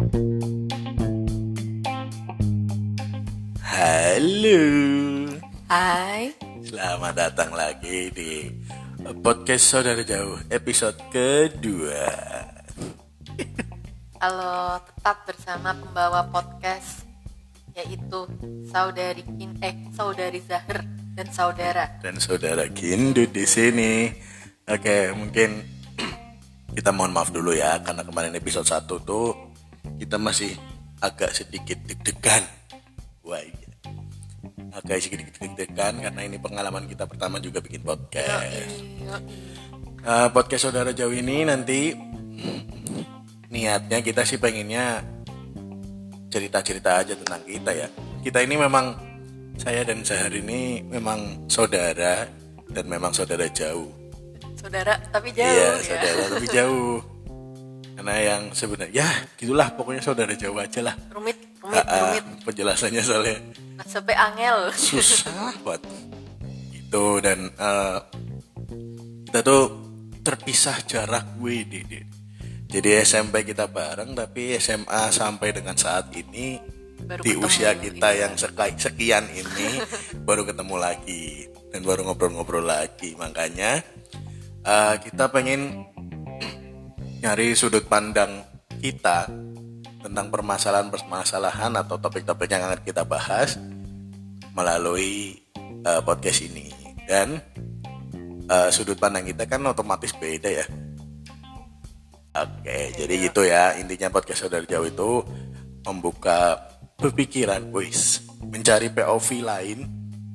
Halo, Hai, selamat datang lagi di podcast Saudara Jauh episode kedua. halo tetap bersama pembawa podcast yaitu saudari Kin eh saudari Zahir dan saudara. Dan saudara Gindu di sini. Oke, mungkin kita mohon maaf dulu ya karena kemarin episode 1 tuh kita masih agak sedikit deg-degan. Wah iya. Agak sedikit deg-degan karena ini pengalaman kita pertama juga bikin podcast. Eh, podcast saudara jauh ini nanti niatnya kita sih pengennya cerita-cerita aja tentang kita ya. Kita ini memang saya dan Zahar ini memang saudara dan memang saudara jauh. saudara tapi jauh iya, ya. saudara tapi jauh. Karena yang sebenarnya ya gitulah pokoknya saudara jauh aja lah. Rumit, rumit, ah, rumit. penjelasannya soalnya Sampai angel. susah buat itu dan eh, kita tuh terpisah jarak WDD jadi SMP kita bareng tapi SMA sampai dengan saat ini Baru di usia kita yang seka- sekian ini baru ketemu lagi dan baru ngobrol-ngobrol lagi makanya eh, kita pengen nyari sudut pandang kita tentang permasalahan-permasalahan atau topik-topik yang akan kita bahas melalui uh, podcast ini dan uh, sudut pandang kita kan otomatis beda ya. Oke, jadi gitu ya intinya podcast saudara jauh itu membuka pemikiran, wis mencari POV lain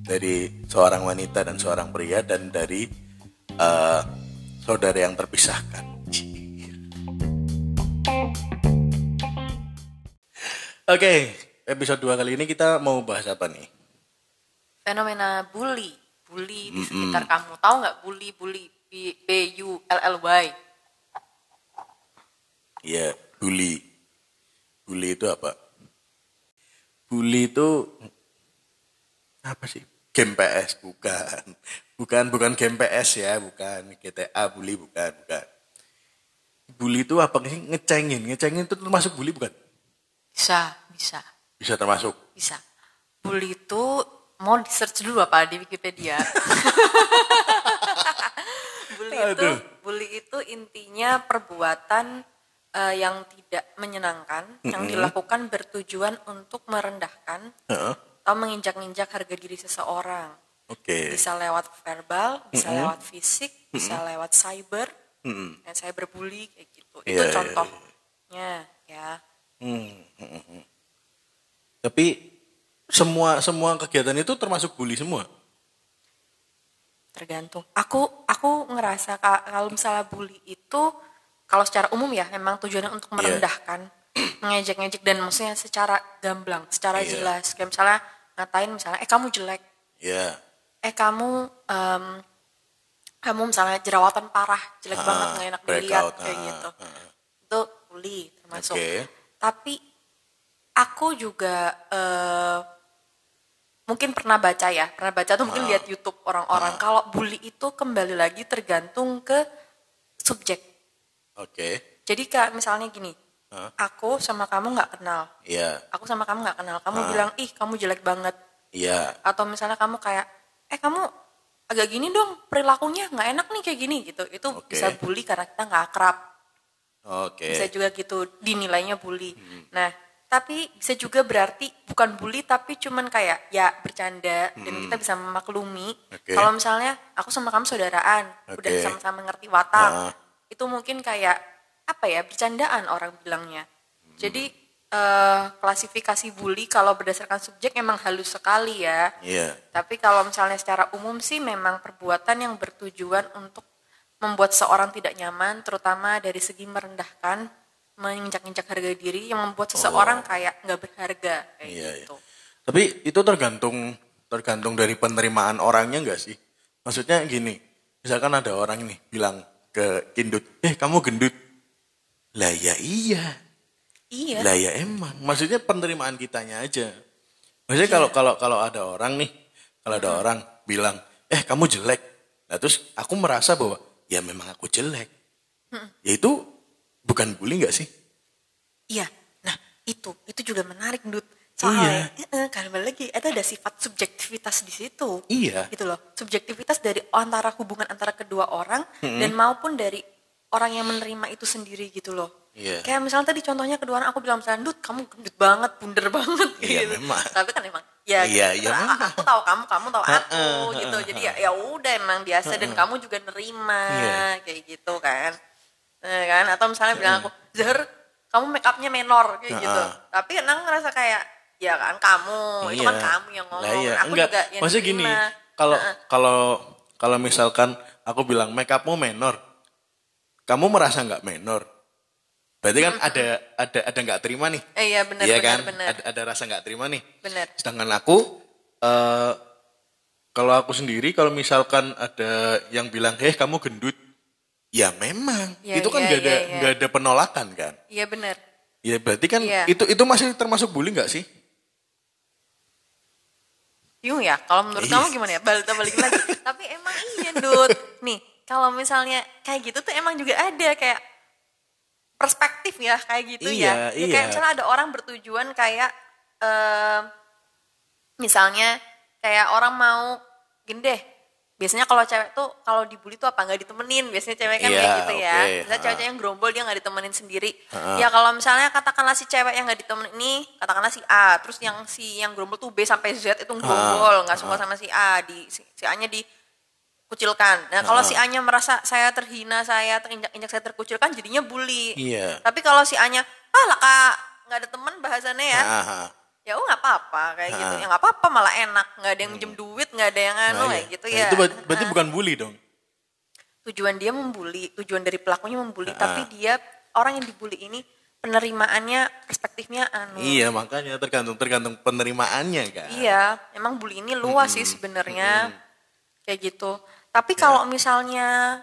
dari seorang wanita dan seorang pria dan dari uh, saudara yang terpisahkan. Oke, episode 2 kali ini kita mau bahas apa nih? Fenomena bully, bully di sekitar kamu. Tahu nggak bully, bully B, B U L L Y? Iya, bully. Bully itu apa? Bully itu apa sih? Game PS bukan. Bukan bukan game PS ya, bukan GTA bully bukan, bukan. Bully itu apa sih? Ngecengin. Ngecengin itu termasuk bully bukan? Bisa, bisa. Bisa termasuk. Bisa. Bully itu mau di search dulu apa di Wikipedia? bully itu Aduh. bully itu intinya perbuatan eh, yang tidak menyenangkan yang dilakukan bertujuan untuk merendahkan Heeh. atau menginjak-injak harga diri seseorang. Oke. Bisa lewat verbal, bisa lewat fisik, bisa lewat cyber, Mm-mm. dan cyberbully kayak gitu. Iya, Itu iya, contohnya ya. Hmm, hmm, hmm. Tapi semua semua kegiatan itu termasuk bully semua. tergantung aku aku ngerasa ka- kalau misalnya bully itu kalau secara umum ya memang tujuannya untuk Iya. merendahkan mengejek-ngejek dan maksudnya secara gamblang secara Iya. jelas kayak misalnya ngatain misalnya eh kamu jelek Ya. eh kamu em, kamu misalnya jerawatan parah jelek Ah, banget nggak enak dilihat kayak ah, gitu ah. itu bully termasuk Oke. Tapi aku juga eh, mungkin pernah baca ya pernah baca tuh mungkin lihat YouTube orang-orang kalau bully itu kembali lagi tergantung ke subjek Oke. jadi kak misalnya gini Hah? aku sama kamu nggak kenal Iya. aku sama kamu nggak kenal kamu bilang ih kamu jelek banget Iya. atau misalnya kamu kayak eh kamu agak gini dong perilakunya nggak enak nih kayak gini gitu itu Oke. bisa bully karena kita nggak akrab Oke. bisa juga gitu dinilainya bully. Nah, tapi bisa juga berarti bukan bully tapi cuman kayak ya bercanda dan kita bisa memaklumi. Oke. Kalau misalnya aku sama kamu saudaraan, udah Oke. sama-sama ngerti watak, Ah. itu mungkin kayak apa ya bercandaan orang bilangnya. Jadi eh, klasifikasi bully kalau berdasarkan subjek emang halus sekali ya. Iya. Tapi kalau misalnya secara umum sih memang perbuatan yang bertujuan untuk membuat seorang tidak nyaman, terutama dari segi merendahkan, menginjak-injak harga diri, yang membuat seseorang kayak nggak berharga kayak Iya, iya. gitu. Tapi itu tergantung tergantung dari penerimaan orangnya enggak sih? Maksudnya gini, misalkan ada orang nih bilang ke gendut, eh kamu gendut. Lah ya iya, Iya. lah ya emang. Maksudnya penerimaan kitanya aja. Maksudnya kalau kalau kalau ada orang nih, kalau ada orang bilang, eh kamu jelek. Nah terus aku merasa bahwa ya memang aku jelek. Ya itu bukan bully nggak sih? Iya. Nah, itu itu juga menarik Dut Iya. soalnya eh, kalau balik lagi itu ada sifat subjektivitas di situ Iya. gitu loh subjektivitas dari antara hubungan antara kedua orang Hmm. dan maupun dari orang yang menerima itu sendiri gitu loh Iya. kayak misalnya tadi contohnya kedua orang aku bilang misalnya Dut kamu gendut banget bunder banget Iya, gitu memang. tapi kan emang ya Iya, gitu. iya, Nah, memang. aku tahu kamu kamu tahu aku Heeh, gitu heeh, jadi ya ya udah emang biasa dan kamu juga nerima Iya. kayak gitu kan Nah, kan atau misalnya bilang aku Zahar kamu make upnya menor kayak gitu tapi Nang ngerasa kayak ya kan kamu itu kan Iya. kamu yang ngomong Lah iya. aku Enggak, juga yang maksudnya gini, kalau kalau kalau misalkan aku bilang make upmu menor, kamu merasa nggak menor? Berarti kan ada ada ada nggak terima nih. eh, iya benar iya benar kan? benar Ada, ada rasa nggak terima nih. benar Sedangkan aku eh kalau aku sendiri kalau misalkan ada yang bilang, "Heh, kamu gendut." Ya memang. Ya, itu kan ya, nggak ada ya, ya. nggak ada penolakan kan? iya benar Ya berarti kan Iya. itu itu masih termasuk bully nggak sih? bingung ya kalau menurut Iya. kamu gimana ya balik balik lagi tapi emang iya Dut nih kalau misalnya kayak gitu tuh emang juga ada kayak perspektif ya kayak gitu ya. Iya, Ya, kayak iya. misalnya ada orang bertujuan kayak em, misalnya kayak orang mau gini deh biasanya kalau cewek tuh kalau dibully tuh apa nggak ditemenin biasanya cewek kan Iya, kayak gitu ya misalnya cewek-cewek yang gerombol dia nggak ditemenin sendiri Ha. ya kalau misalnya katakanlah si cewek yang nggak ditemenin ini katakanlah si A terus yang si yang gerombol tuh B sampai Z itu gerombol nggak suka sama si A di si, si A nya di kucilkan. Nah, kalau si A-nya merasa saya terhina, saya terinjak-injak, saya terkucilkan, jadinya bully. Iya. Tapi kalau si A-nya, ah lah kak, nggak ada teman bahasannya ya, Ah, ya oh nggak apa-apa kayak gitu. Ah. Ya nggak apa-apa, malah enak, nggak ada yang minjem duit, nggak ada yang anu nah, kayak iya. gitu Nah, ya. Itu ber- berarti bukan bully dong. Tujuan dia membuli, tujuan dari pelakunya membuli, Ah. tapi dia orang yang dibully ini penerimaannya, perspektifnya anu. Iya, makanya tergantung tergantung penerimaannya kan. Iya, emang bully ini luas sih sebenarnya kayak gitu. Tapi Ya. kalau misalnya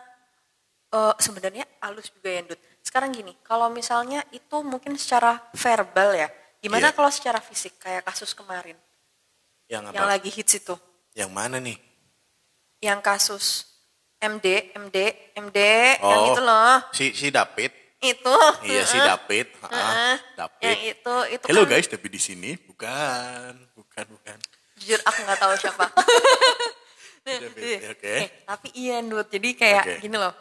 eh, sebenarnya halus juga ya, Dut. Sekarang gini, kalau misalnya itu mungkin secara verbal ya. Iya. Gimana kalau secara fisik kayak kasus kemarin Yang apa? yang lagi hits itu? Yang mana nih? Yang kasus MD, MD, MD yang Oh. itu loh. Si si David. Itu. Iya, si. David. Ah, Heeh. David. Yang itu itu Halo kan guys, David di sini. Bukan, bukan, bukan. jujur aku nggak tahu siapa. David, oke. Eh, tapi iya Dut, jadi kayak Oke. gini loh.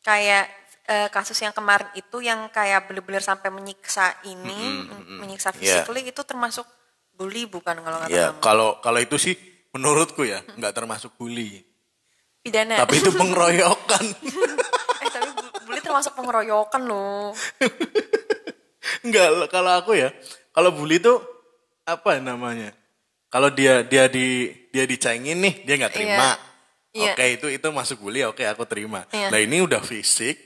Kayak eh, kasus yang kemarin itu yang kayak bener-bener sampai menyiksa ini, menyiksa Iya. physically itu termasuk bully bukan kalau kata kamu? kalau kalau itu sih menurutku ya nggak termasuk bully. Pidana. Tapi itu pengeroyokan. eh tapi bu- bully termasuk pengeroyokan loh. Enggak, kalau aku ya, kalau bully itu apa namanya? Kalau dia dia di dia dicengin nih, dia nggak terima. Iya. Oke, itu itu masuk bully, oke aku terima. Iya. Nah, ini udah fisik,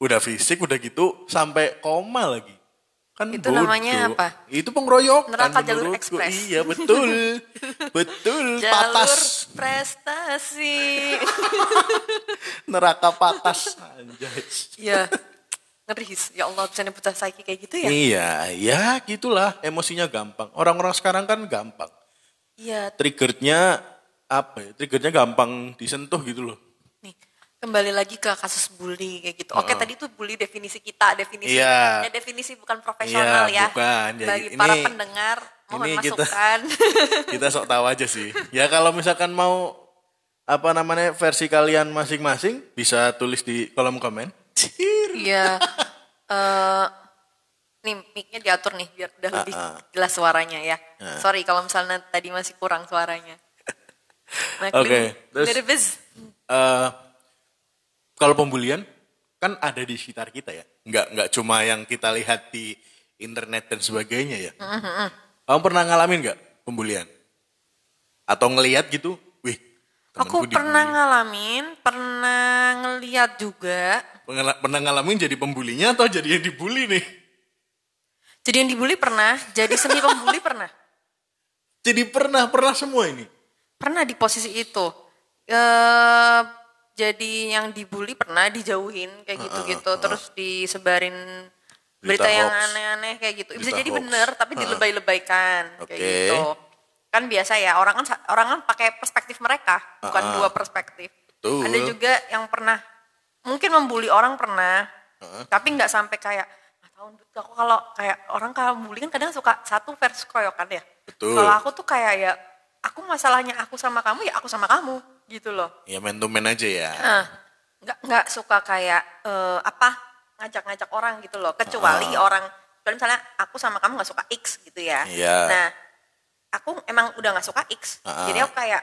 udah fisik, udah gitu sampai koma lagi. Kan Itu namanya bodoh. apa? Itu pengeroyokan Neraka jalur ekspres. Iya, betul. betul, Jalur patas. prestasi. Neraka patas. Anjay. Iya. Ngeri. Ya Allah bisa nyebut saiki kayak gitu ya? Iya, ya gitulah. Emosinya gampang. Orang-orang sekarang kan gampang. Iya. triggernya apa ya? Triggernya gampang disentuh gitu loh. Nih, kembali lagi ke kasus bully kayak gitu. Oke, tadi itu bully definisi kita, definisi Iya. ya definisi bukan profesional Iya, ya. bukan. Ya, Bagi ini- para pendengar, mohon ini kita- masukan. Kita sok tahu aja sih. Ya kalau misalkan mau apa namanya versi kalian masing-masing bisa tulis di kolom komen. Iya. Eh nih mic-nya diatur nih biar udah lebih Ah, ah. jelas suaranya ya. Sorry kalau misalnya tadi masih kurang suaranya. Nah, Oke, terus- terus Eh, kalau pembulian kan ada di sekitar kita ya. Nggak nggak cuma yang kita lihat di internet dan sebagainya ya. Kamu pernah ngalamin nggak pembulian? Atau ngelihat gitu? Wih, Aku pernah dibully. ngalamin, pernah ngeliat juga. Pengala- pernah ngalamin jadi pembulinya atau jadi yang dibully nih? Jadi yang dibully pernah, jadi semi pembuli pernah. Jadi pernah pernah semua ini. Pernah di posisi itu. Eh jadi yang dibully pernah dijauhin kayak gitu-gitu, terus disebarin berita, Berita yang aneh-aneh kayak gitu. Bisa Berita jadi hoax. bener, tapi dilebay-lebaykan kayak Oke. gitu. Kan biasa ya orang kan orang kan pakai perspektif mereka, bukan Ah, ah. dua perspektif. Betul. Ada juga yang pernah mungkin membuli orang pernah, tapi nggak sampai kayak tahu Dut. aku kalau kayak orang kalau bully kan kadang suka satu versus keroyokan ya Betul. kalau aku tuh kayak ya aku masalahnya aku sama kamu ya aku sama kamu gitu loh Ya man to man aja ya. Nah, nggak nggak suka kayak eh, apa ngajak-ngajak orang gitu loh kecuali orang kecuali misalnya aku sama kamu nggak suka X gitu ya Iya. nah aku emang udah nggak suka X Ah. jadi aku kayak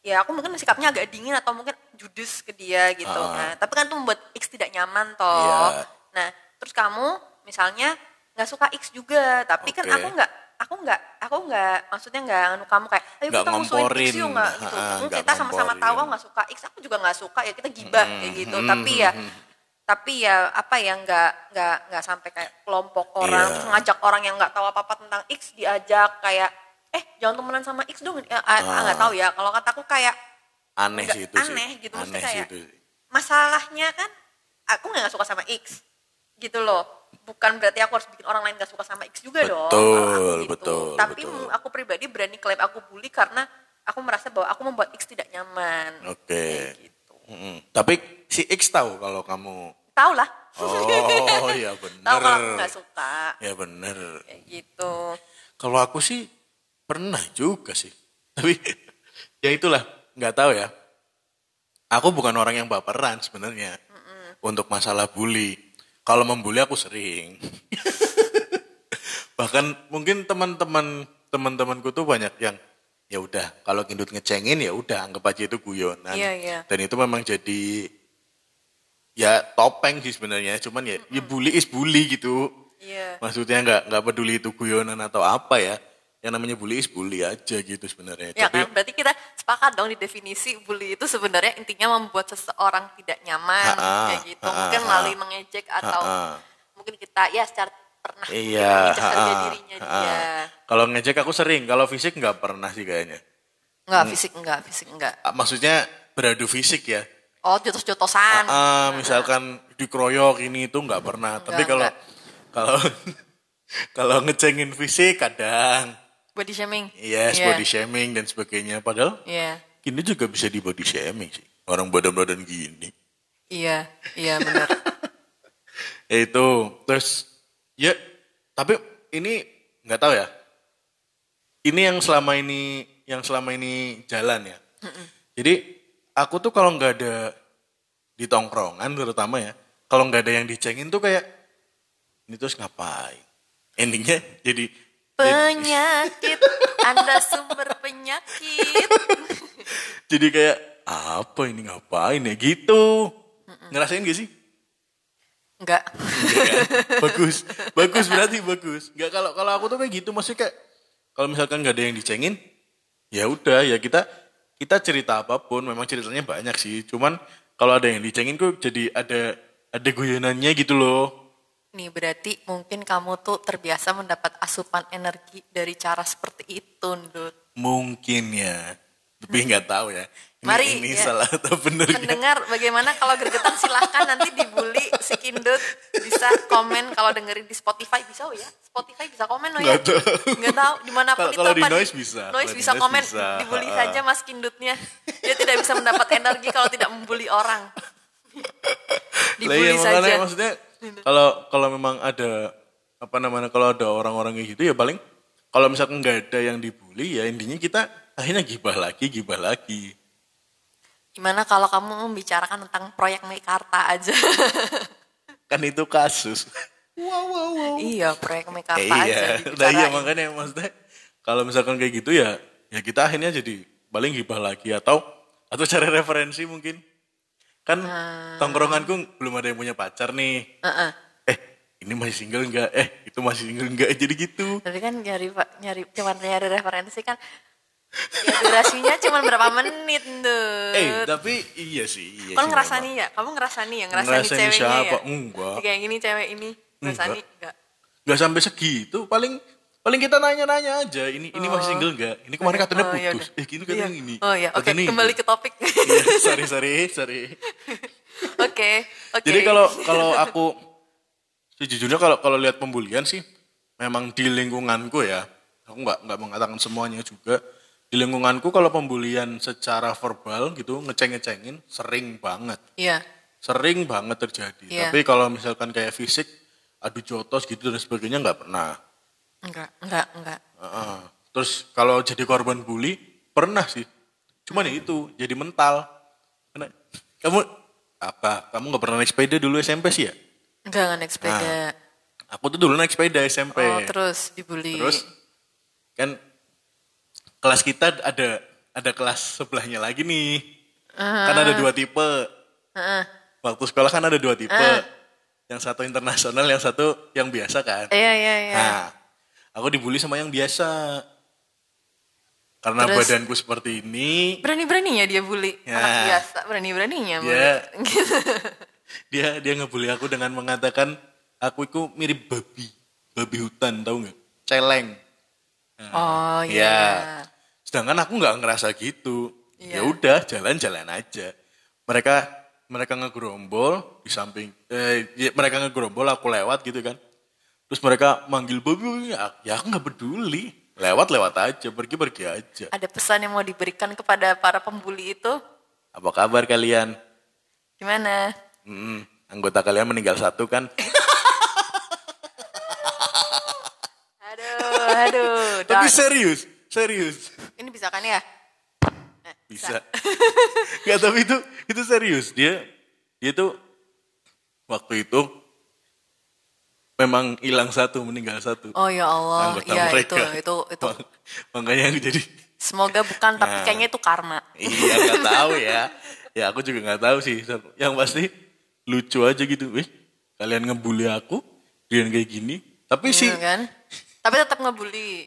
ya aku mungkin sikapnya agak dingin atau mungkin judes ke dia gitu Ah. nah tapi kan itu membuat X tidak nyaman toh Iya. nah terus kamu misalnya nggak suka X juga tapi kan Oke. aku nggak aku nggak aku nggak maksudnya nggak anu kamu kayak ayo kita musuhin X ngomporin. yuk nggak gitu Ah, Hmm, nggak kita sama-sama tahu aku nggak suka X aku juga nggak suka ya kita gibah kayak gitu hmm, tapi ya tapi ya apa ya nggak nggak nggak sampai kayak kelompok orang Iya. terus ngajak orang yang nggak tahu apa apa tentang X diajak kayak eh jangan temenan sama X dong ya, ah, ah, nggak tahu ya kalau kataku kayak Aneh sih itu sih. aneh gitu, maksudnya Aneh sih kayak- itu. sih. masalahnya kan aku nggak suka sama X gitu loh bukan berarti aku harus bikin orang lain gak suka sama X juga dong Betul, kalau aku gitu. betul, tapi betul. aku pribadi berani klaim aku bully karena aku merasa bahwa aku membuat X tidak nyaman Oke. Kayak gitu Mm-mm. Tapi si X tahu kalau kamu tahu lah Oh, ya bener. tahu kalau aku nggak suka Ya bener. kayak gitu Kalau aku sih pernah juga sih. Tapi ya itulah, nggak tahu ya. Aku bukan orang yang baperan sebenarnya untuk masalah bully. Kalau membuli aku sering. Bahkan mungkin teman-teman teman-temanku tuh banyak yang ya udah kalau Kindut ngecengin ya udah anggap aja itu guyonan. Iya, iya. Dan itu memang jadi ya topeng sih sebenarnya. Cuman ya, ya bully is bully gitu. iya Maksudnya nggak nggak peduli itu guyonan atau apa ya. Yang namanya bully is bully aja gitu sebenarnya. Ya Tapi kan, berarti kita sepakat dong di definisi bully itu sebenarnya intinya membuat seseorang tidak nyaman Ha-ha, kayak gitu. ha-ha, Mungkin ha-ha. melalui mengejek atau Ha-ha. mungkin kita ya secara pernah iya. mengejek harga ha-ha, dirinya ha-ha. dia. Kalau ngejek aku sering. Kalau fisik nggak pernah sih kayaknya. Enggak, Hmm. fisik enggak, fisik enggak. Ah, Maksudnya beradu fisik ya. Oh, jotos-jotosan. Ah, misalkan dikeroyok ini itu nggak pernah. Tapi Nggak, kalau nggak. kalau kalau ngecengin fisik kadang Body shaming. yes Iya. body shaming dan sebagainya. Padahal Iya. ini juga bisa di body shaming sih. Orang badan-badan gini. Iya, iya benar. Itu terus ya tapi ini nggak tahu ya ini yang selama ini yang selama ini jalan ya jadi aku tuh kalau nggak ada di tongkrongan terutama ya kalau nggak ada yang dicengin tuh kayak ini terus ngapain endingnya jadi Penyakit, Anda sumber penyakit. jadi kayak apa ini? Ngapain ya? Gitu. Ngerasain gak sih? Enggak. Iya kan? bagus. Bagus berarti bagus. Nggak kalau kalau aku tuh kayak gitu maksudnya kayak kalau misalkan nggak ada yang dicengin ya udah ya kita kita cerita apa pun memang ceritanya banyak sih. Cuman kalau ada yang dicengin kok jadi ada ada guyonannya gitu loh Nih berarti mungkin kamu tuh terbiasa mendapat asupan energi dari cara seperti itu, Ndut. mungkin ya. Tapi nggak tahu ya. Ini, Mari, ini ya. salah atau bener ya Mendengar bagaimana kalau gergetan silahkan nanti dibully si Kindut. Bisa komen kalau dengerin di Spotify. Bisa oh ya? Spotify bisa komen oh ya? Nggak tahu. nggak tahu di mana pun Kalau- itu kalau di Noise bisa. Noise bisa Noise komen. bisa. dibully Ha-ha. saja Mas Kindutnya. Dia tidak bisa mendapat energi kalau tidak membuli orang. Dibully iya, makanya saja. maksudnya kalau kalau memang ada apa namanya kalau ada orang-orang kayak gitu ya paling kalau misalkan nggak ada yang dibully ya intinya kita akhirnya gibah lagi gibah lagi. Gimana kalau kamu membicarakan tentang proyek Meikarta aja? Kan itu kasus. Wow wow wow. Iya proyek Meikarta Eh, aja iya nah iya makanya maksudnya kalau misalkan kayak gitu ya ya kita akhirnya jadi paling gibah lagi atau atau cari referensi mungkin kan tongkronganku belum ada yang punya pacar nih Heeh. eh ini masih single enggak eh itu masih single enggak jadi gitu Tapi kan nyari nyari cuman nyari referensi kan ya durasinya cuma berapa menit tuh. Eh, tapi iya sih, iya Kamu ngerasa nih ya? Kamu ngerasa nih ya? Ngerasa nih ceweknya siapa? ya? Enggak. Kayak gini cewek ini. Ngerasa Enggak. nih? Enggak. Nggak sampai segitu, paling paling kita nanya-nanya aja, ini ini masih single enggak? Ini kemarin katanya Oh, iya putus. udah. eh, gini katanya Iya. ini. Oh iya, oke ini. kembali ke topik. Iya, sorry, sorry, sorry. Oke, oke. Jadi kalau kalau aku sejujurnya kalau kalau lihat pembulian sih memang di lingkunganku ya, aku nggak nggak mengatakan semuanya juga. Di lingkunganku kalau pembulian secara verbal gitu ngeceng-ngecengin sering banget. Iya. sering banget terjadi. Iya. Tapi kalau misalkan kayak fisik, adu jotos gitu dan sebagainya nggak pernah. Enggak, enggak, enggak. Heeh. Terus kalau jadi korban bully pernah sih. Cuman ya itu jadi mental. Karena kamu apa? Kamu nggak pernah naik sepeda dulu SMP sih ya? Enggak, enggak naik sepeda. Aku tuh dulu naik sepeda SMP. Oh, terus dibully. Terus kan kelas kita ada ada kelas sebelahnya lagi nih. Kan ada dua tipe. Heeh. Waktu sekolah kan ada dua tipe. Yang satu internasional, yang satu yang biasa kan. Iya, iya, iya. Nah, aku dibully sama yang biasa. Karena Terus? badanku seperti ini, Berani-beraninya dia bully. Ya. Anak biasa, berani-beraninya. Ya. Gitu. dia dia ngebully aku dengan mengatakan aku itu mirip babi, babi hutan, tahu nggak? Celeng. Oh, Ya. iya. Sedangkan aku nggak ngerasa gitu. Iya. Ya udah, jalan-jalan aja. Mereka mereka ngegerombol di samping eh, ya, mereka ngegerombol aku lewat gitu kan. Terus mereka manggil babi, ya, ya aku nggak peduli. Lewat-lewat aja, pergi-pergi aja. Ada pesan yang mau diberikan kepada para pembuli itu? Apa kabar kalian? Gimana? Hmm, anggota kalian meninggal satu kan? Aduh, aduh. Tapi serius, serius. ini bisa kan ya? Nah, Bisa. Gak tapi itu itu serius. Dia dia tuh waktu itu memang hilang satu, meninggal satu. Oh ya Allah, anggota itu mereka. itu itu. Mak- Makanya aku jadi Semoga bukan, tapi Nah. kayaknya itu karma. iya nggak tahu ya. Ya aku juga nggak tahu sih. Yang pasti lucu aja gitu. Wih, kalian ngebully aku dengan kayak gini. Tapi sih Iya kan? Tapi tetap ngebully.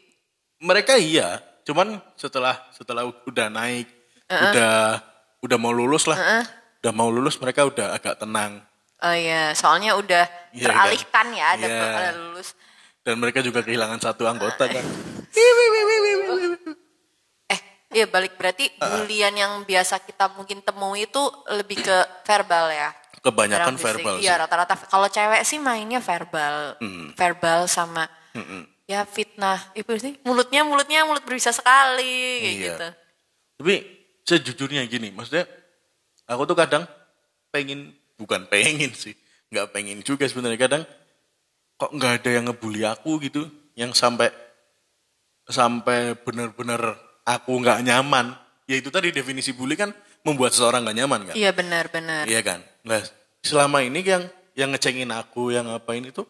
mereka iya. Cuman setelah setelah udah naik, udah udah mau lulus lah. Udah mau lulus mereka udah agak tenang. Oh iya, soalnya udah Iya, teralihkan ya, ada Iya. ada lulus. Dan mereka juga kehilangan satu anggota kan. Eh, iya balik berarti bulian yang biasa kita mungkin temui itu lebih ke verbal ya. Kebanyakan verbal Iya sih. rata-rata. Kalau cewek sih mainnya verbal, verbal sama ya fitnah. Itu sih mulutnya mulutnya mulut berbisa sekali kayak Iya. gitu. Tapi sejujurnya gini, maksudnya aku tuh kadang pengen, bukan pengen sih, nggak pengen juga sebenarnya kadang kok nggak ada yang ngebully aku gitu, yang sampai sampai benar-benar aku nggak nyaman. Ya itu tadi definisi bully kan membuat seseorang nggak nyaman kan? Iya benar-benar. Iya kan? Nah, selama ini yang yang ngecengin aku, yang ngapain itu,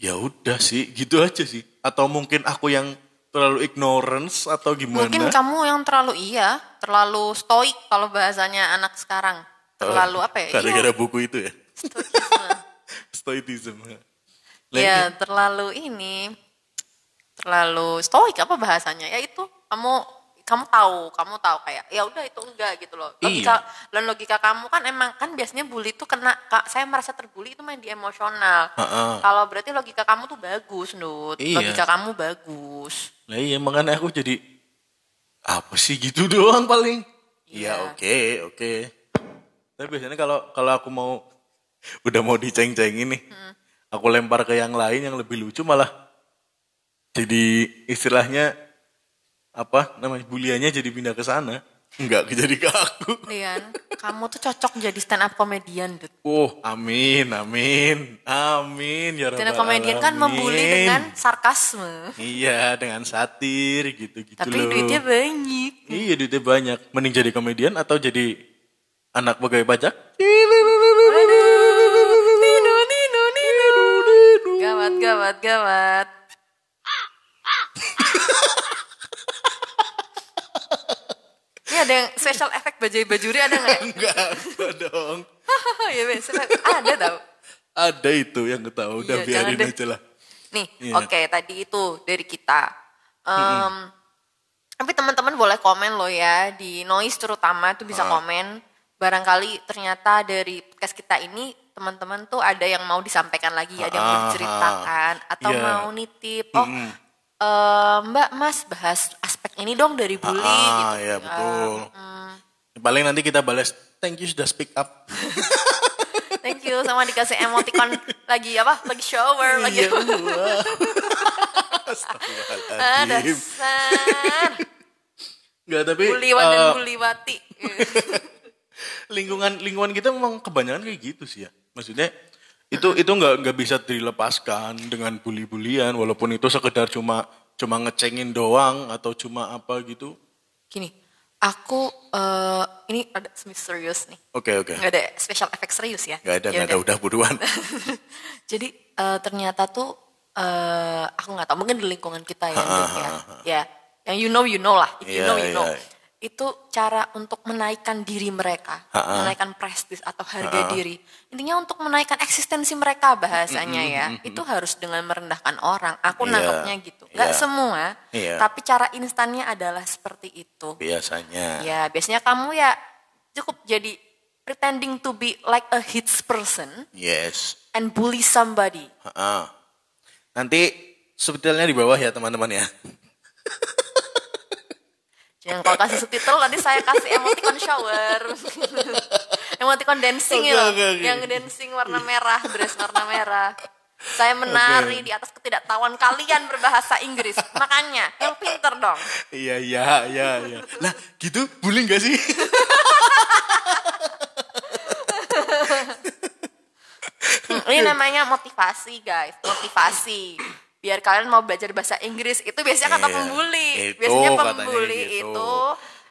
ya udah sih, gitu aja sih. Atau mungkin aku yang terlalu ignorance atau gimana? Mungkin kamu yang terlalu iya, terlalu stoik kalau bahasanya anak sekarang. Terlalu apa ya? Iya, Gara-gara buku itu ya, stoicism. Lah, Iya, terlalu ini terlalu stoik apa bahasanya? Ya itu kamu kamu tahu, kamu tahu kayak ya udah itu enggak gitu loh. Iya. Logika dan logika kamu kan emang kan biasanya bully itu kena Kak, saya merasa terbully itu main di emosional. Heeh. Kalau berarti logika kamu tuh bagus, Nut. Iya. Logika kamu bagus. Lah iya makanya aku jadi apa sih gitu doang paling. Iya. Iya oke oke. Tapi biasanya kalau kalau aku mau udah mau diceng-cengin nih, Hmm. aku lempar ke yang lain yang lebih lucu malah jadi istilahnya apa namanya buliannya jadi pindah ke sana. Enggak jadi ke aku. Lian, kamu tuh cocok jadi stand up comedian, Dut. Oh, amin, amin, amin ya Stand up rabbal comedian kan membuli dengan sarkasme. Iya, dengan satir gitu-gitu Tapi loh. duitnya banyak. Iya duitnya banyak. Mending jadi komedian atau jadi anak pegawai pajak? Nino, Nino, Nino. Gawat, gawat, gawat. Ini ada yang special effect bajai bajuri ada nggak? Enggak, enggak dong. ya biasanya ada tau. Ada itu yang ketahui. Udah Iya, biarin deh. aja lah. Nih, Iya. oke tadi itu dari kita. Tapi teman-teman boleh komen loh ya di noise terutama itu bisa Ah. komen. Barangkali ternyata dari podcast kita ini teman-teman tuh ada yang mau disampaikan lagi, ada yang mau Ah, diceritakan atau Iya. mau nitip. Oh, eh, Mbak Mas bahas aspek ini dong dari bully ah, gitu. ya betul. Paling nanti kita balas, thank you sudah speak up. Thank you sama dikasih emoticon lagi apa? Lagi shower, lagi. Ah, Astagfirullahaladzim. dasar. Enggak, tapi Buliwan dan eh, buliwati. Lingkungan lingkungan kita memang kebanyakan kayak gitu sih ya. Maksudnya Itu itu nggak nggak bisa dilepaskan dengan bully-bulian walaupun itu sekedar cuma cuma ngecengin doang atau cuma apa gitu. Gini, aku eh, ini ada serius nih. Oke oke. Nggak ada special effect serius ya? Nggak ada Ya nggak ada udah buruan. Jadi eh, ternyata tuh eh, aku nggak tahu mungkin di lingkungan kita ya, ya, ya, yang you know you know lah, if you Iya, know you know. iya. Itu cara untuk menaikkan diri mereka, menaikkan prestis atau harga diri. Intinya untuk menaikkan eksistensi mereka bahasanya ya. Itu harus dengan merendahkan orang. Aku Iya, nangkepnya gitu. Nggak iya. semua, Iya. tapi cara instannya adalah seperti itu. Biasanya. Ya, biasanya kamu ya cukup jadi pretending to be like a hits person Yes. and bully somebody. Ha-ha. Nanti subtitlenya di bawah ya teman-teman ya. Yang kalau kasih subtitle nanti saya kasih emoticon shower. emoticon dancing Oke, ya oke, oke. Yang dancing warna merah, dress warna merah. Saya menari di atas ketidaktahuan kalian berbahasa Inggris. Makanya, yang pinter dong. Iya iya iya iya. Lah gitu bullying gak sih? Ini namanya motivasi guys, motivasi. Biar kalian mau belajar bahasa Inggris itu biasanya kata Iya, pembuli. itu biasanya pembuli gitu. itu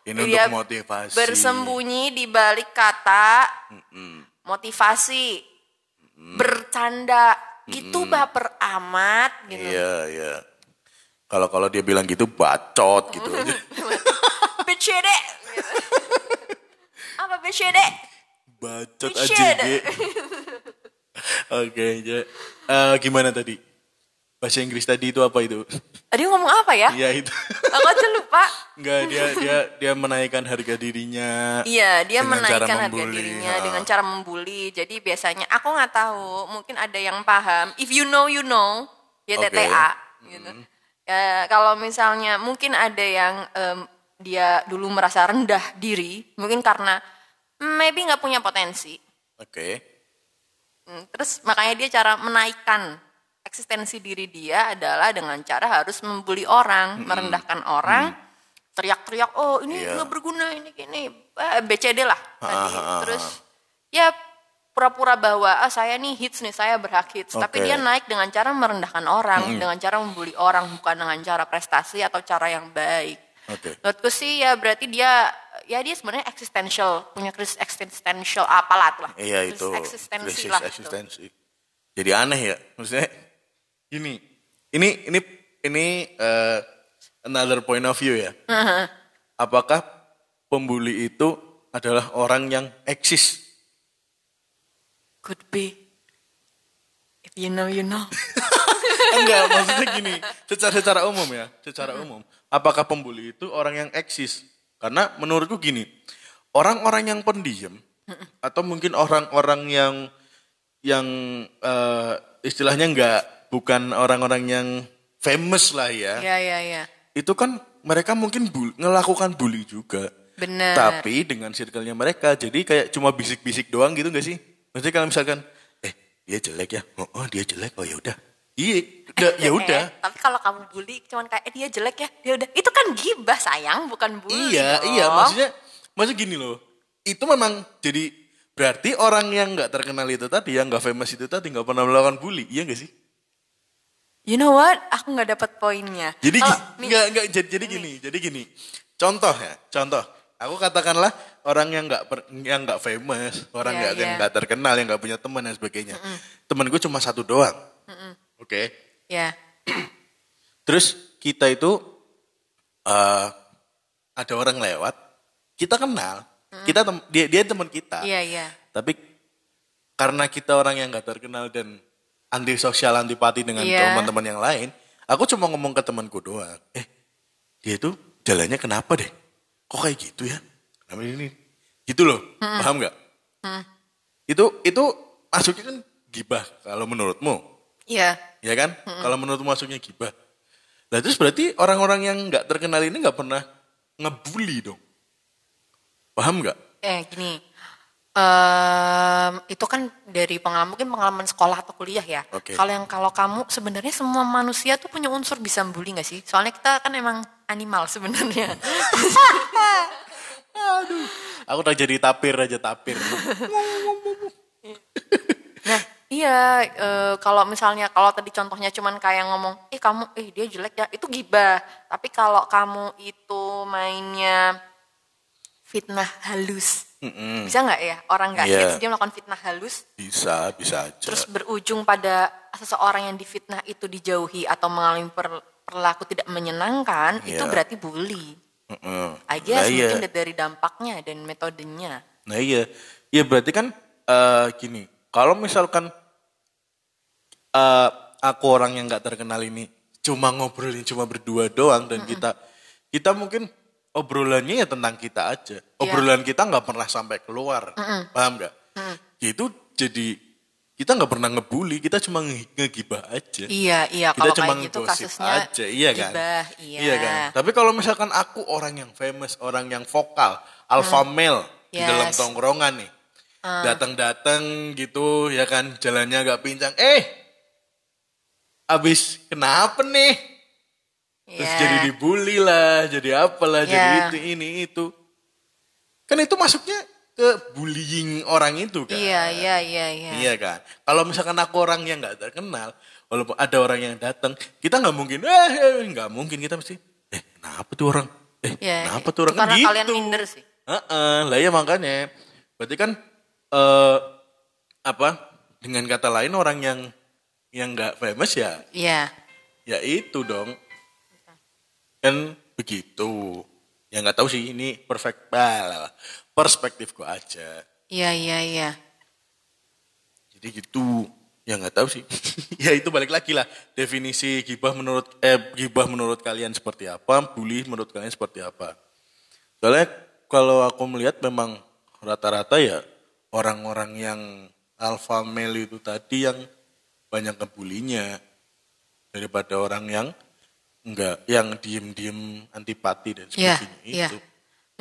Ini dia untuk motivasi. bersembunyi di balik kata motivasi, bercanda, gitu baper amat gitu. Iya iya. Kalau kalau dia bilang gitu bacot gitu gitu. Apa BCD? Bacot aja. Oke, ja. Eh, gimana tadi? Bahasa Inggris tadi itu apa itu? Tadi ngomong apa ya? Iya itu. Aku aja lupa. Enggak, dia dia dia menaikkan harga dirinya. Iya, dia menaikkan harga dirinya ha. dengan cara membuli. Jadi biasanya aku nggak tahu, mungkin ada yang paham. If you know, you know. Ya Oke. TTA gitu. Ya, kalau misalnya mungkin ada yang em, dia dulu merasa rendah diri, mungkin karena mm, maybe nggak punya potensi. Oke. Hmm, Terus makanya dia cara menaikkan eksistensi diri dia adalah dengan cara harus membuli orang, merendahkan orang, teriak-teriak, oh ini Iya. nggak berguna, ini gini, eh, BCD lah tadi. ah, ah. Terus ya pura-pura bahwa ah, saya nih hits nih, saya berhak hits. Tapi Oke. dia naik dengan cara merendahkan orang, dengan cara membuli orang, bukan dengan cara prestasi atau cara yang baik. Oke. Menurutku sih ya berarti dia ya dia sebenarnya existential punya krisis existential apalah tuh lah Iya Krisis itu. eksistensi krisis lah eksistensi. Jadi aneh ya. Maksudnya gini. Ini ini ini eh, another point of view ya. Apakah pembuli itu adalah orang yang eksis? Could be. If you know, you know. Enggak, maksudnya gini, secara secara umum ya, secara umum. Apakah pembuli itu orang yang eksis? Karena menurutku gini, orang-orang yang pendiam atau mungkin orang-orang yang yang eh, istilahnya enggak bukan orang-orang yang famous lah ya. ya, ya, ya. Itu kan mereka mungkin bul- ngelakukan bully juga. Benar. Tapi dengan circle-nya mereka, jadi kayak cuma bisik-bisik doang gitu gak sih? Maksudnya kalau misalkan, eh dia jelek ya, oh, oh, dia jelek, oh ya udah, iya, udah, ya udah. Eh, tapi kalau kamu bully cuman kayak eh, dia jelek ya, dia udah. Itu kan gibah sayang, bukan bully. Iya, dong. iya, maksudnya, maksud gini loh, itu memang jadi berarti orang yang nggak terkenal itu tadi, yang nggak famous itu tadi nggak pernah melakukan bully, iya gak sih? You know what? Aku nggak dapat poinnya. Jadi mi- nggak nggak jadi, jadi gini, jadi gini, contoh ya, contoh. Aku katakanlah orang yang nggak yang nggak famous, orang Iya, nggak yang iya. nggak terkenal, yang nggak punya teman dan sebagainya. Temen gue cuma satu doang, oke. Ya, Terus kita itu eh ada orang lewat, kita kenal, kita tem- dia dia teman kita. iya, iya. Tapi karena kita orang yang nggak terkenal dan anti sosial antipati dengan Iya. teman-teman yang lain, aku cuma ngomong ke temanku doang. Eh, dia itu jalannya kenapa deh? Kok kayak gitu ya? Kenapa ini? Gitu loh, paham nggak? Itu itu masuknya kan gibah kalau menurutmu, Iya. ya kan? Kalau menurutmu masuknya gibah. Nah terus berarti orang-orang yang nggak terkenal ini nggak pernah ngebully dong, paham nggak? Eh gini, em, itu kan dari pengalaman mungkin pengalaman sekolah atau kuliah ya. Oke. Kalau yang kalau kamu sebenarnya semua manusia tuh punya unsur bisa bully nggak sih? Soalnya kita kan emang animal sebenarnya. Aku udah jadi tapir aja tapir. nah, Iya, eh, kalau misalnya kalau tadi contohnya cuman kayak ngomong, eh kamu, eh dia jelek ya, itu gibah. Tapi kalau kamu itu mainnya fitnah halus, Mm-mm. bisa nggak ya orang nggak Iya. hits dia melakukan fitnah halus, Bisa, bisa aja. terus berujung pada seseorang yang difitnah itu dijauhi atau mengalami per- perilaku tidak menyenangkan, itu Iya. berarti bully. Mm-mm. I guess Nah, iya. mungkin lihat dari dampaknya dan metodenya. Nah iya, ya berarti kan eh, gini, kalau misalkan eh, aku orang yang nggak terkenal ini cuma ngobrolin cuma berdua doang dan kita kita mungkin obrolannya ya tentang kita aja, Iya. obrolan kita nggak pernah sampai keluar, paham nggak? Ya Itu jadi kita nggak pernah ngebully, kita cuma nge- ngegibah aja. Iya, iya. kita Kalau cuma kayak gitu kasusnya aja, iya kan? gibah, iya. kan? Tapi kalau misalkan aku orang yang famous, orang yang vokal, alpha male di dalam Yes. tongkrongan nih, datang-datang gitu ya kan, jalannya agak pincang, eh, abis kenapa nih? Terus Iya. jadi dibully lah, jadi apalah, jadi Iya. itu ini itu. Kan itu masuknya ke bullying orang itu kan. Iya, iya, iya, iya. Iya kan. Kalau misalkan aku orang yang nggak terkenal, walaupun ada orang yang datang, kita nggak mungkin, eh eh, nggak mungkin kita mesti, eh kenapa tuh orang? Eh Iya, kenapa tuh orang? Kan karena gitu. kalian minder sih. Heeh, lah ya makanya. Berarti kan eh apa? Dengan kata lain orang yang yang nggak famous ya, Iya. ya itu dong. Kan begitu. Ya nggak tahu sih ini perfect bah, perspektifku aja. Iya, iya, iya. Jadi gitu. Ya nggak tahu sih. ya itu balik lagi lah. Definisi gibah menurut eh gibah menurut kalian seperti apa, bully menurut kalian seperti apa. Soalnya kalau aku melihat memang rata-rata ya orang-orang yang alpha male itu tadi yang banyak ngebulinya daripada orang yang enggak yang diem-diem antipati dan Iya, sebagainya iya. itu.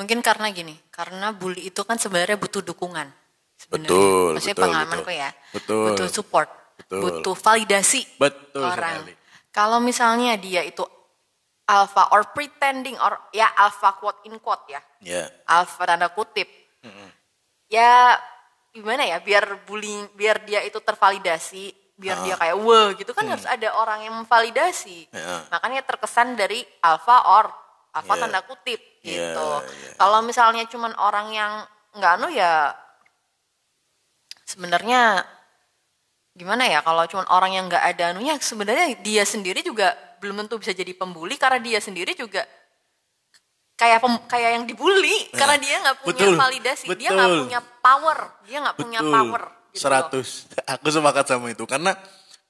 Mungkin karena gini, karena bully itu kan sebenarnya butuh dukungan. sebenarnya. Betul, Maksudnya betul, pengalamanku betul. ya. Betul. Butuh support, Betul. butuh validasi Betul orang. sekali. Kalau misalnya dia itu alpha or pretending or ya alpha quote in quote ya. Ya. Alpha tanda kutip. Ya gimana ya biar bullying biar dia itu tervalidasi biar dia kayak wah gitu kan harus ada orang yang memvalidasi Ya. makanya terkesan dari alpha or alpha Ya. tanda kutip Ya, gitu ya. kalau misalnya cuman orang yang nggak anu ya sebenarnya gimana ya kalau cuman orang yang nggak ada anunya sebenarnya dia sendiri juga belum tentu bisa jadi pembuli karena dia sendiri juga kayak pem- kayak yang dibully karena dia nggak punya betul, validasi dia nggak betul. punya power dia nggak punya Betul. power gitu loh. 100. Aku sepakat sama itu karena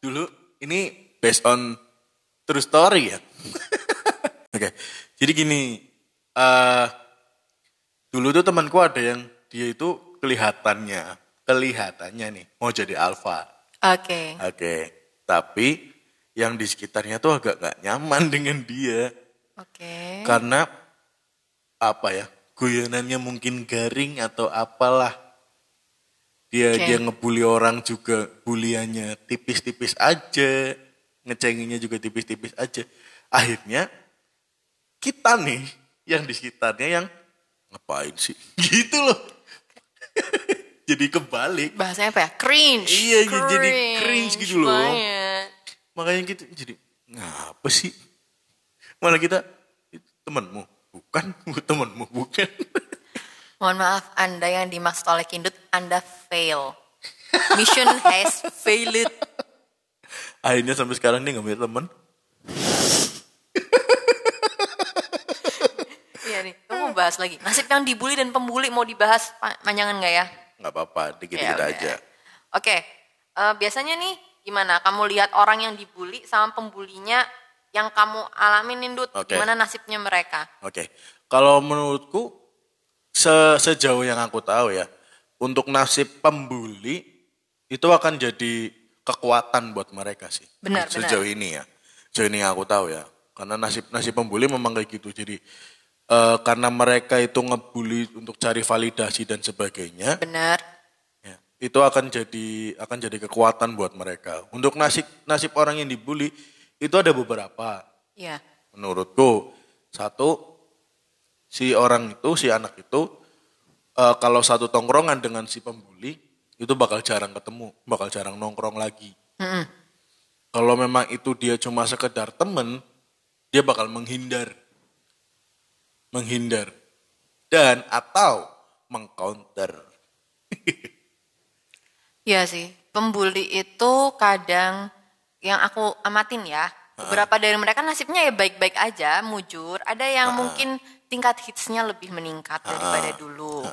dulu ini based on true story ya. Oke. Jadi gini, eh dulu tuh temanku ada yang dia itu kelihatannya, kelihatannya nih mau jadi alpha. oke Oke. Tapi yang di sekitarnya tuh agak gak nyaman dengan dia oke karena apa ya? Guyonannya mungkin garing atau apalah dia Oke. dia ngebully orang juga buliannya tipis-tipis aja ngecenginya juga tipis-tipis aja. Akhirnya kita nih yang di sekitarnya yang ngapain sih? Gitu loh. Jadi kebalik. Bahasanya apa ya? Cringe. Iya, jadi cringe gitu loh. banget. makanya kita jadi ngapa sih? Malah kita "Itu temanmu. Bukan temanmu bukan. Mohon maaf anda yang dimaksud oleh kindut anda fail. Mission has failed. Akhirnya sampai sekarang dia nggak punya teman. Iya nih kamu mau bahas lagi. Nasib yang dibully dan pembuli mau dibahas pa- panjangan nggak ya? Nggak apa-apa dikit-dikit Ya aja. Oke, eh, biasanya nih gimana? Kamu lihat orang yang dibully sama pembulinya yang kamu alamin Indut, Oke. gimana nasibnya mereka? Oke, kalau menurutku se- sejauh yang aku tahu ya, untuk nasib pembuli itu akan jadi kekuatan buat mereka sih. Benar, Sejauh ini ya, sejauh ini aku tahu ya, karena nasib nasib pembuli memang kayak gitu. Jadi eh, karena mereka itu ngebully untuk cari validasi dan sebagainya, Benar. ya, itu akan jadi akan jadi kekuatan buat mereka. Untuk nasib nasib orang yang dibully itu ada beberapa Iya. menurutku satu si orang itu si anak itu eh, kalau satu tongkrongan dengan si pembuli itu bakal jarang ketemu, bakal jarang nongkrong lagi. Kalau memang itu dia cuma sekedar temen, dia bakal menghindar. Menghindar. Dan atau mengcounter. Iya sih, pembuli itu kadang yang aku amatin ya, beberapa dari mereka nasibnya ya baik-baik aja, mujur. Ada yang mungkin tingkat hitsnya lebih meningkat daripada dulu.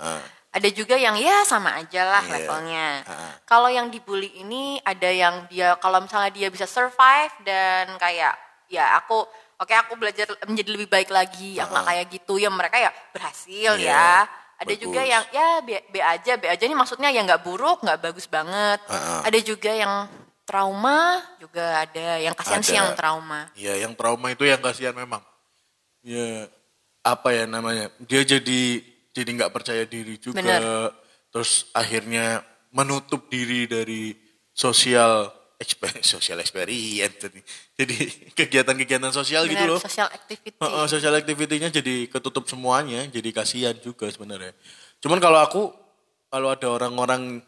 Ada juga yang ya sama aja lah Iya. levelnya. Kalau yang dibully ini ada yang dia kalau misalnya dia bisa survive dan kayak ya aku oke aku belajar menjadi lebih baik lagi, aku nggak kayak gitu ya mereka ya berhasil Iya, ya. Ada juga bagus. yang ya B, B aja, B aja ini maksudnya ya nggak buruk, nggak bagus banget. Ada juga yang trauma, juga ada yang kasihan sih yang trauma. Ya, yang trauma itu yang kasihan memang. Ya, apa ya namanya? Dia jadi jadi nggak percaya diri juga. Bener. Terus akhirnya menutup diri dari sosial exper- sosial experience. Jadi, jadi kegiatan-kegiatan sosial gitu Benar, loh. social activity. Heeh, social activity-nya jadi ketutup semuanya, jadi kasihan juga sebenarnya. Cuman kalau aku kalau ada orang-orang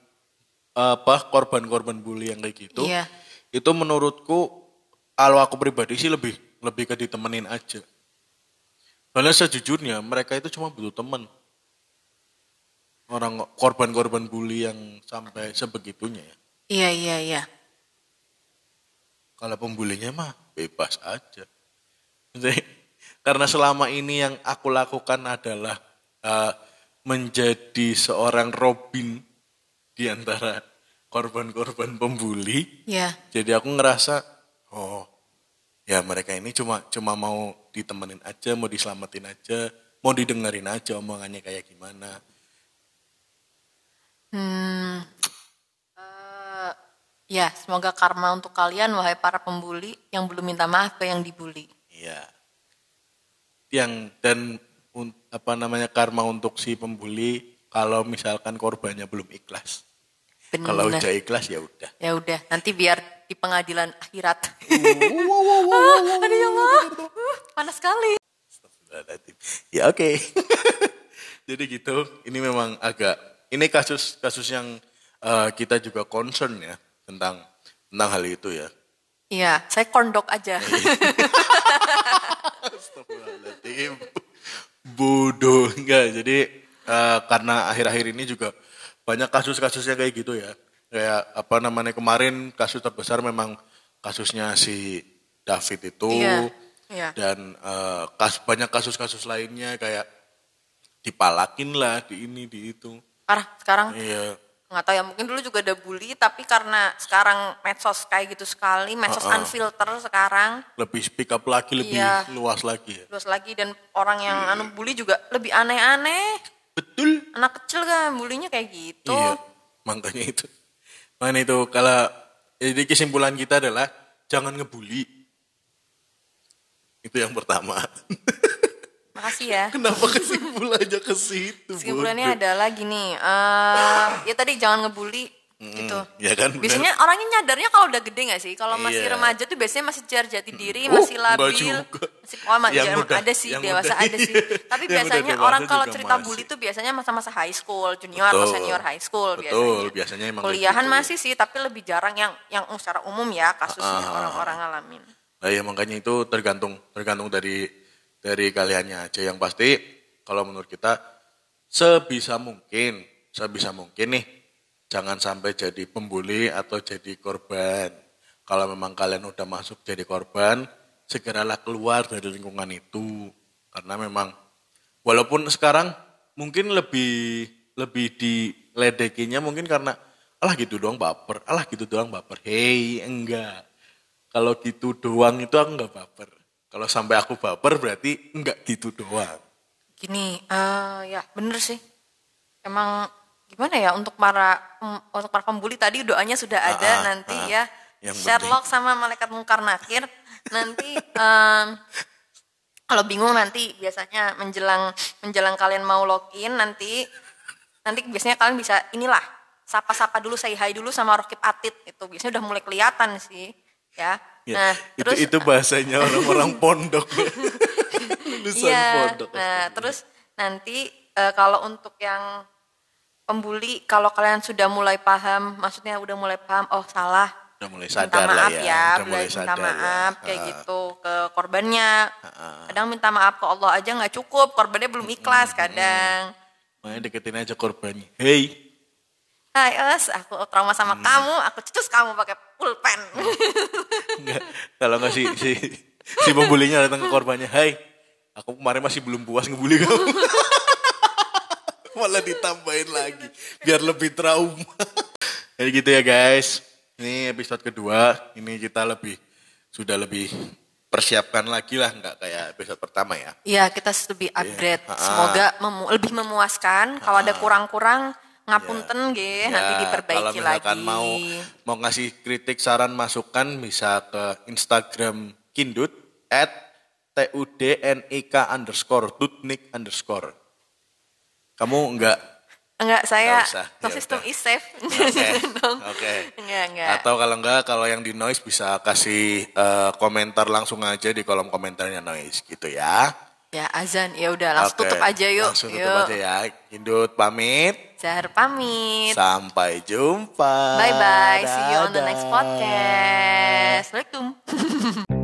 apa korban-korban bully yang kayak gitu, Iya. itu menurutku kalau aku pribadi sih lebih lebih ke ditemenin aja. Karena sejujurnya mereka itu cuma butuh temen. Orang korban-korban bully yang sampai sebegitunya ya. Iya, iya, iya. Kalau pembulinya mah bebas aja. Karena selama ini yang aku lakukan adalah eh, menjadi seorang Robin di antara korban-korban pembuli. Iya. Jadi aku ngerasa, oh ya mereka ini cuma cuma mau ditemenin aja, mau diselamatin aja, mau didengerin aja omongannya kayak gimana. Hmm, eh, ya, semoga karma untuk kalian, wahai para pembuli yang belum minta maaf ke yang dibully. Iya. Yang dan un- apa namanya karma untuk si pembuli kalau misalkan korbannya belum ikhlas. Benar. Kalau udah ikhlas ya udah. Ya udah, nanti biar di pengadilan akhirat. Ah, ada yang uh, panas sekali. Ya oke. Jadi gitu. Ini memang agak ini kasus kasus yang eh, kita juga concern ya tentang tentang hal itu ya. Iya, saya kondok aja. Astagfirullahaladzim. Bodoh enggak. Jadi eh, karena akhir-akhir ini juga banyak kasus-kasusnya kayak gitu ya. Kayak apa namanya kemarin kasus terbesar memang kasusnya si David itu. Iya, iya. Dan eh, kas, banyak kasus-kasus lainnya kayak dipalakin lah di ini di itu. Parah, sekarang Iya. nggak tahu ya mungkin dulu juga ada bully tapi karena sekarang medsos kayak gitu sekali medsos unfilter sekarang Lebih speak up lagi, lebih Iya. luas lagi ya. terus lagi dan orang yang anu bully juga lebih aneh-aneh Betul. anak kecil kan bulinya kayak gitu Iya, makanya itu. Makanya itu kalau jadi kesimpulan kita adalah jangan ngebully. Itu yang pertama. makasih ya Kenapa kesimpulannya ke situ? kesimpulannya bodoh? adalah gini eh ya tadi jangan ngebully gitu Ya kan? bener. biasanya orangnya nyadarnya kalau udah gede gak sih kalau masih Iya. remaja tuh biasanya masih cari jati diri Oh, masih labil masih oh, ma- Yang jangan- udah- ada sih yang dewasa udah- ada sih tapi biasanya orang kalau cerita masih. bully tuh biasanya masa-masa high school junior atau Betul. senior high school Betul, biasanya biasanya emang kuliahan gitu. masih sih tapi lebih jarang yang yang secara umum ya kasusnya Ah. orang-orang ngalamin Nah, ya makanya itu tergantung tergantung dari dari kaliannya aja yang pasti kalau menurut kita sebisa mungkin sebisa mungkin nih jangan sampai jadi pembuli atau jadi korban. Kalau memang kalian udah masuk jadi korban, segeralah keluar dari lingkungan itu karena memang walaupun sekarang mungkin lebih lebih diledekinya mungkin karena alah gitu doang baper, alah gitu doang baper. Hei, enggak. Kalau gitu doang itu aku enggak baper. Kalau sampai aku baper berarti enggak gitu doang. Gini, eh ya bener sih. Emang gimana ya untuk para pem- untuk para pembuli tadi doanya sudah ada Ah, ah, nanti ah. ya. Yang Sherlock sama malaikat mungkar nakir nanti em, kalau bingung nanti biasanya menjelang menjelang kalian mau login nanti nanti biasanya kalian bisa inilah sapa-sapa dulu say hi dulu sama Rokib Atit itu biasanya udah mulai kelihatan sih ya. Ya, nah, itu terus itu bahasanya orang-orang pondok. Lulusan Iya. pondok. Nah, terus nanti eh, kalau untuk yang pembuli kalau kalian sudah mulai paham, maksudnya udah mulai paham, oh salah, Udah mulai minta sadar lah maaf ya. ya, Udah mulai minta sadar ya. maaf kayak Ah, gitu ke korbannya. Kadang minta maaf ke Allah aja nggak cukup, korbannya belum ikhlas kadang. Makanya deketin aja korbannya. Hey, Hai Os, aku trauma sama Hmm. kamu, aku cucus kamu pakai pulpen. Enggak. Kalau nggak si, si, si pembulinya datang ke korbannya, Hai, aku kemarin masih belum puas ngebully kamu. Malah ditambahin lagi, biar lebih trauma. Jadi gitu ya guys, ini episode kedua, ini kita lebih, sudah lebih persiapkan lagi lah, nggak kayak episode pertama ya. Iya, kita lebih upgrade. Ah. Semoga memu- lebih memuaskan. Kalau ada kurang-kurang, ngapunten ge, nanti Ya, diperbaiki kalau lagi. mau mau ngasih kritik saran masukan bisa ke Instagram Kindut at tudnik underscore tutnik underscore kamu enggak Enggak, saya no ya system is safe. Oke, Dong. oke. Enggak, enggak. atau kalau enggak kalau yang di noise bisa kasih eh, komentar langsung aja di kolom komentarnya noise gitu ya Ya, azan. Ya udah, langsung Oke, tutup aja yuk. langsung yuk. tutup aja ya Kindut pamit Zahar pamit. sampai jumpa Bye-bye. See you on the next podcast.